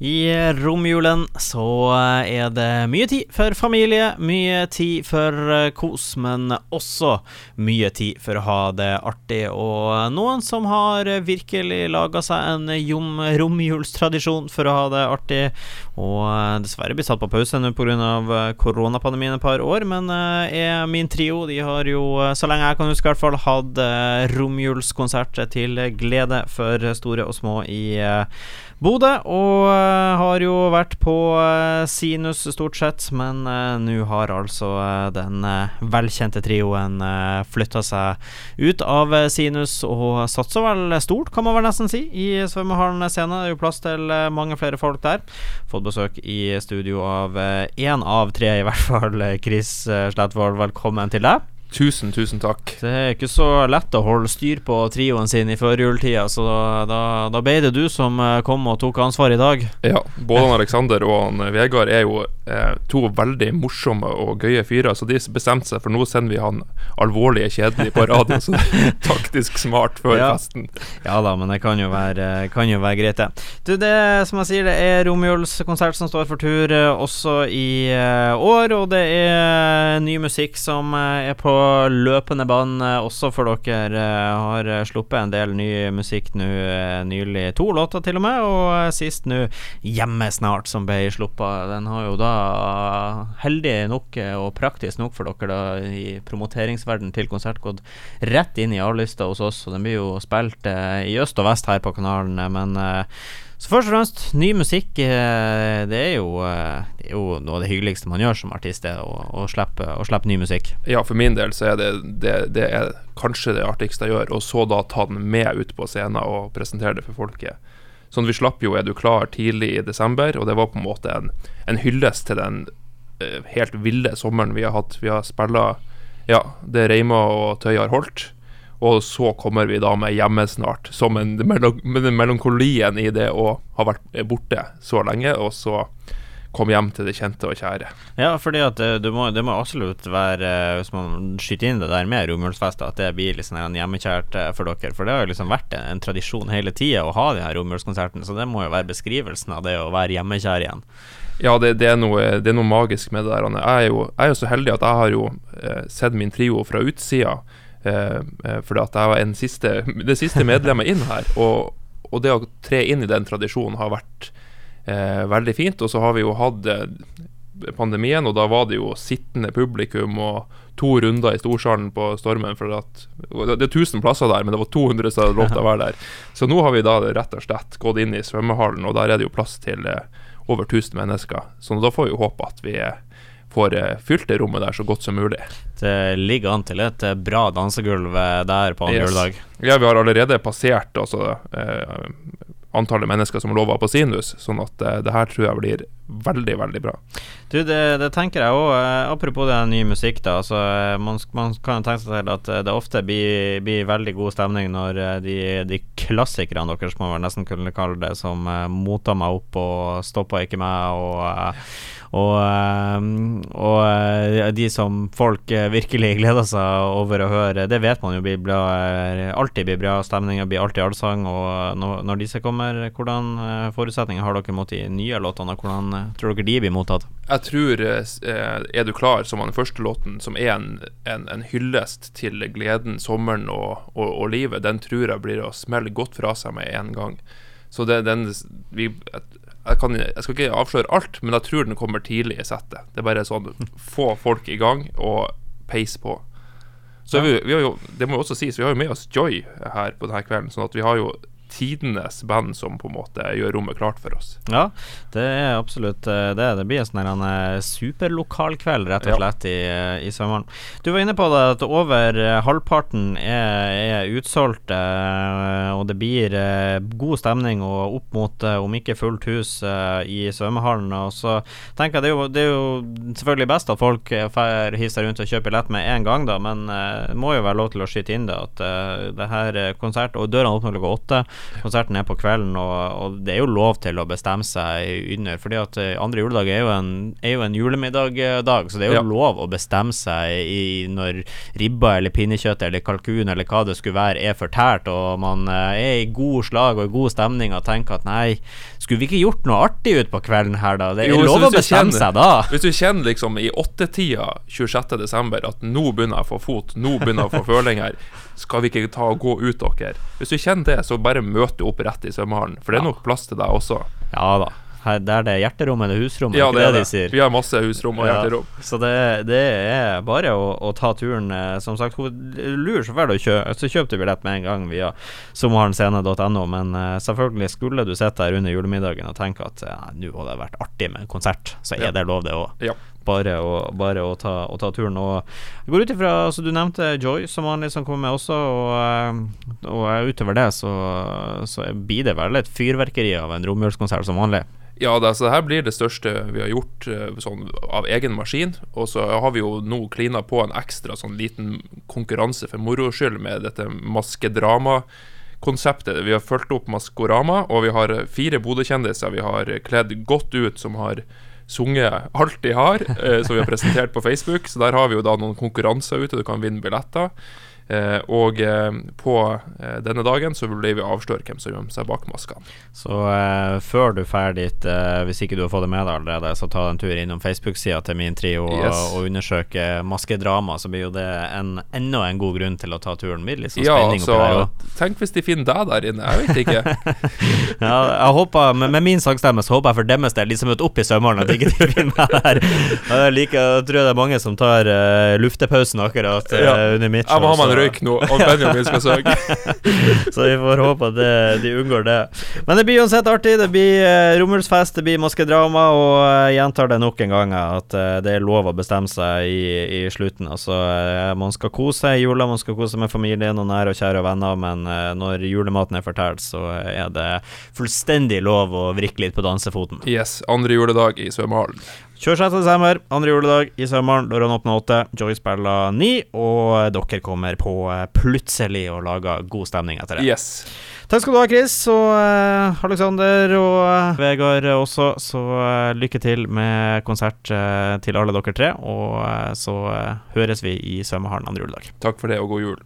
I romjulen så er det mye tid for familie, mye tid for eh, kos, men også mye tid for å ha det artig. Og noen som har virkelig laga seg en romjulstradisjon for å ha det artig, og eh, dessverre blir satt på pause nå pga. Eh, koronapandemien et par år, men er min trio. De har jo, så lenge jeg kan huske, i hvert fall hatt romjulskonsert til glede for store og små i Bodø, og har jo vært på uh, sinus stort sett, men uh, nå har altså den velkjente trioen uh, flytta seg ut av sinus og satser vel stort, kan man vel nesten si, i svømmehallen scene. Det er jo plass til mange flere folk der. Fått besøk i studio av én av tre, i hvert fall. Chris Slettvold, velkommen til deg. Tusen, tusen takk. Det er ikke så lett å holde styr på trioen sin i førjultida, så da, da, da, ble det du som eh, kom og tok ansvar i dag. Ja, både han Aleksander og han eh, Vegard er jo eh, to veldig morsomme og gøye fyrer, så de bestemte seg for nå sender vi han alvorlige kjedelige på radio, så det er taktisk smart før ja. festen. Ja da, men det kan jo være, kan jo være greit, det. Du, det som jeg sier, det er romjulskonsert som står for tur også i år, og det er ny musikk som er på løpende bånd eh, også for dere. Eh, har eh, sluppet en del ny musikk nå nylig. To låter til og med, og sist nå 'Hjemme snart', som ble sluppet. Den har jo da, heldig nok og praktisk nok for dere da i promoteringsverden til konsert, gått rett inn i A-lista hos oss, og den blir jo spilt i øst og vest her på kanalen, men så først og fremst, ny musikk eh, det er, jo, eh, det er jo noe av det hyggeligste man gjør som artist, det å, å, slippe, å slippe ny musikk. Ja, for min del så er det, det, det er kanskje det artigste jeg gjør, og så da ta den med ut på scenen og presentere det for folket. Sånn Vi slapp jo 'Er du klar?' tidlig i desember, og det var på en måte en, en hyllest til den uh, helt ville sommeren vi har hatt. Vi har spilla ja, det Reima og Tøy har holdt. Og så kommer vi da med 'Hjemme snart', som en, med den melankolien i det å ha vært borte så lenge, og så komme hjem til det kjente og kjære. Ja, fordi at det, det, må, det må, absolutt være, hvis man skyter inn det der med romjulsfester, at det blir liksom en hjemmekjært eh, for dere. For det har jo liksom vært en, en tradisjon hele tida å ha de her romjulskonsertene, så det må jo være beskrivelsen av det å være hjemmekjær igjen. Ja, det, det, er noe, det, er noe, magisk med det der. Jeg er jo, jeg er jo så heldig at jeg har jo eh, sett min trio fra utsida. Eh, eh, fordi at jeg var siste, det siste medlemmet inn her. Og, og, det å tre inn i den tradisjonen har vært eh, veldig fint. Og så har vi jo hatt pandemien, og da var det jo sittende publikum og to runder i storsalen på Stormen. For at, det er 1000 plasser der, men det var 200 som hadde lov til å være der. Så nå har vi da rett og slett gått inn i svømmehallen, og der er det jo plass til over 1000 mennesker. Så da får vi jo håpe at vi er får eh, fylt det rommet der så godt som mulig. Det ligger an til et eh, bra dansegulv eh, der på andre yes. juledag. Ja, vi har allerede passert altså, eh, antallet mennesker som lover på sinus, sånn at uh, det her tror jeg blir veldig, veldig bra. Du, det, det tenker jeg òg. Apropos det ny musikk, da. Altså, man, man kan tenke seg til at det ofte blir, blir veldig god stemning når de, de klassikerne deres, må man nesten kunne kalle det, som moter meg opp og stopper ikke meg og og, og, eh, de som folk eh, virkelig gleder seg over å høre, det vet man jo blir bra, eh, alltid blir bra stemning, og blir alltid allsang. Og når, disse kommer, hvordan forutsetninger har dere mot de nye låtene? og Hvordan tror dere de blir mottatt? Jeg tror Er du klar, som den første låten, som er en, en, en hyllest til gleden, sommeren og, og, og, livet, den tror jeg blir å smelle godt fra seg med en gang. Så det, den, vi, jeg, kan, jeg, skal ikke avsløre alt, men jeg tror den kommer tidlig i settet. Det er bare sånn få folk i gang og peis på. Så vi, vi, har jo, det må jo også sies, vi har jo med oss Joy her på denne kvelden. Sånn at vi har jo tidenes band som på en måte gjør rommet klart for oss. Ja, det er absolutt eh, det. Det blir en sånn eh, superlokalkveld, rett og slett, ja. i, eh, i Sømmeren. Du var inne på det at over halvparten er, er utsolgt, og det blir god stemning og opp mot, om ikke fullt hus, i svømmehallen. Og så tenker jeg det er jo, det er jo selvfølgelig best at folk hive seg rundt og kjøpe billett med en gang, da, men det må jo være lov til å skyte inn det at det her konsert, og dørene åpner klokka åtte. Konserten er på kvelden, og, og, det er jo lov til å bestemme seg under. Fordi at eh, andre juledag er jo en, er jo en julemiddag-dag, så det er jo ja. lov å bestemme seg i når ribba eller pinnekjøtt eller kalkun eller hva det skulle være, er fortært, og man eh, er i god slag og i god stemning og tenker at nei, skulle vi ikke gjort noe artig ut på kvelden her, da? Det er jo, lov å bestemme kjenner, seg da. Hvis du kjenner liksom i åttetida 26.12. at nå begynner jeg å få fot, nå begynner jeg å få følinger, skal vi ikke ta og gå ut, dere? Hvis du kjenner det, så bare møt du opp rett i svømmehallen, for det er nok plass til deg også. Ja da. Her, der det er hjerterom eller husrom, ja, det er det, de sier. Vi har masse husrom og ja. Så det, det, er bare å, å ta turen. Eh, som sagt, lur å kjøpe, så kjøp du billett med en gang via sommerhallenscene.no. Men uh, selvfølgelig, skulle du sitte der under julemiddagen og tenke at ja, nå hadde det vært artig med en konsert, så er ja. det lov, det òg. Bare, å, bare å, ta, ta, turen. Og jeg går ut ifra altså Du nevnte Joy, som vanlig, som kommer med også. Og, eh, og utover det så, så blir det vel et fyrverkeri av en romjulskonsert som vanlig. Ja, det, altså, det her blir det største vi har gjort uh, sånn, av egen maskin. Og så har vi jo nå klina på en ekstra sånn liten konkurranse for moro skyld med dette maskedramakonseptet. Vi har fulgt opp Maskorama, og vi har fire Bodø-kjendiser vi har kledd godt ut, som har sunget alt de har, eh, som vi har presentert på Facebook. Så der har vi jo da noen konkurranser ute, du kan vinne billetter. Eh, og eh, på eh, denne dagen så vil vi avsløre hvem som gjemmer seg bak maskene. Så før du drar dit, hvis ikke du har fått det med deg allerede, så ta en tur innom Facebook-sida til min trio yes. og, og undersøke maskedrama, så blir jo det en, enda en god grunn til å ta turen. Blir litt sånn ja, spenning oppi der Tenk hvis de finner deg der inne, jeg vet ikke. ja, jeg håper, med, med, min sangstemme så håper jeg for deres del de som møter opp i svømmehallen, at ikke de finner meg der. Jeg, liker, jeg tror det er mange som tar uh, luftepausen akkurat uh, ja. under mitt show. Ja, røyk nå, og Benjamin skal søke. så vi får håpe at det, de unngår det. Men det blir uansett artig. Det blir uh, romjulsfest, det blir maskedrama, og jeg uh, gjentar det nok en gang at uh, det er lov å bestemme seg i, i slutten. Altså, man skal kose seg i jula, man skal kose med familien og nære og kjære og venner, men når julematen er fortalt, så er det fullstendig lov å vrikke litt på dansefoten. Yes. Andre juledag i svømmehallen. 26.12., andre juledag i sommeren. Loran åpner åtte, Joy spiller ni, og dere kommer på eh, plutselig og lager god stemning etter det. Yes. Takk skal du ha, Chris, og uh, Alexander og uh, Vegard også. Så uh, lykke til med konsert til alle dere tre, og så høres vi i svømmehallen andre juledag. Takk for det, og god jul.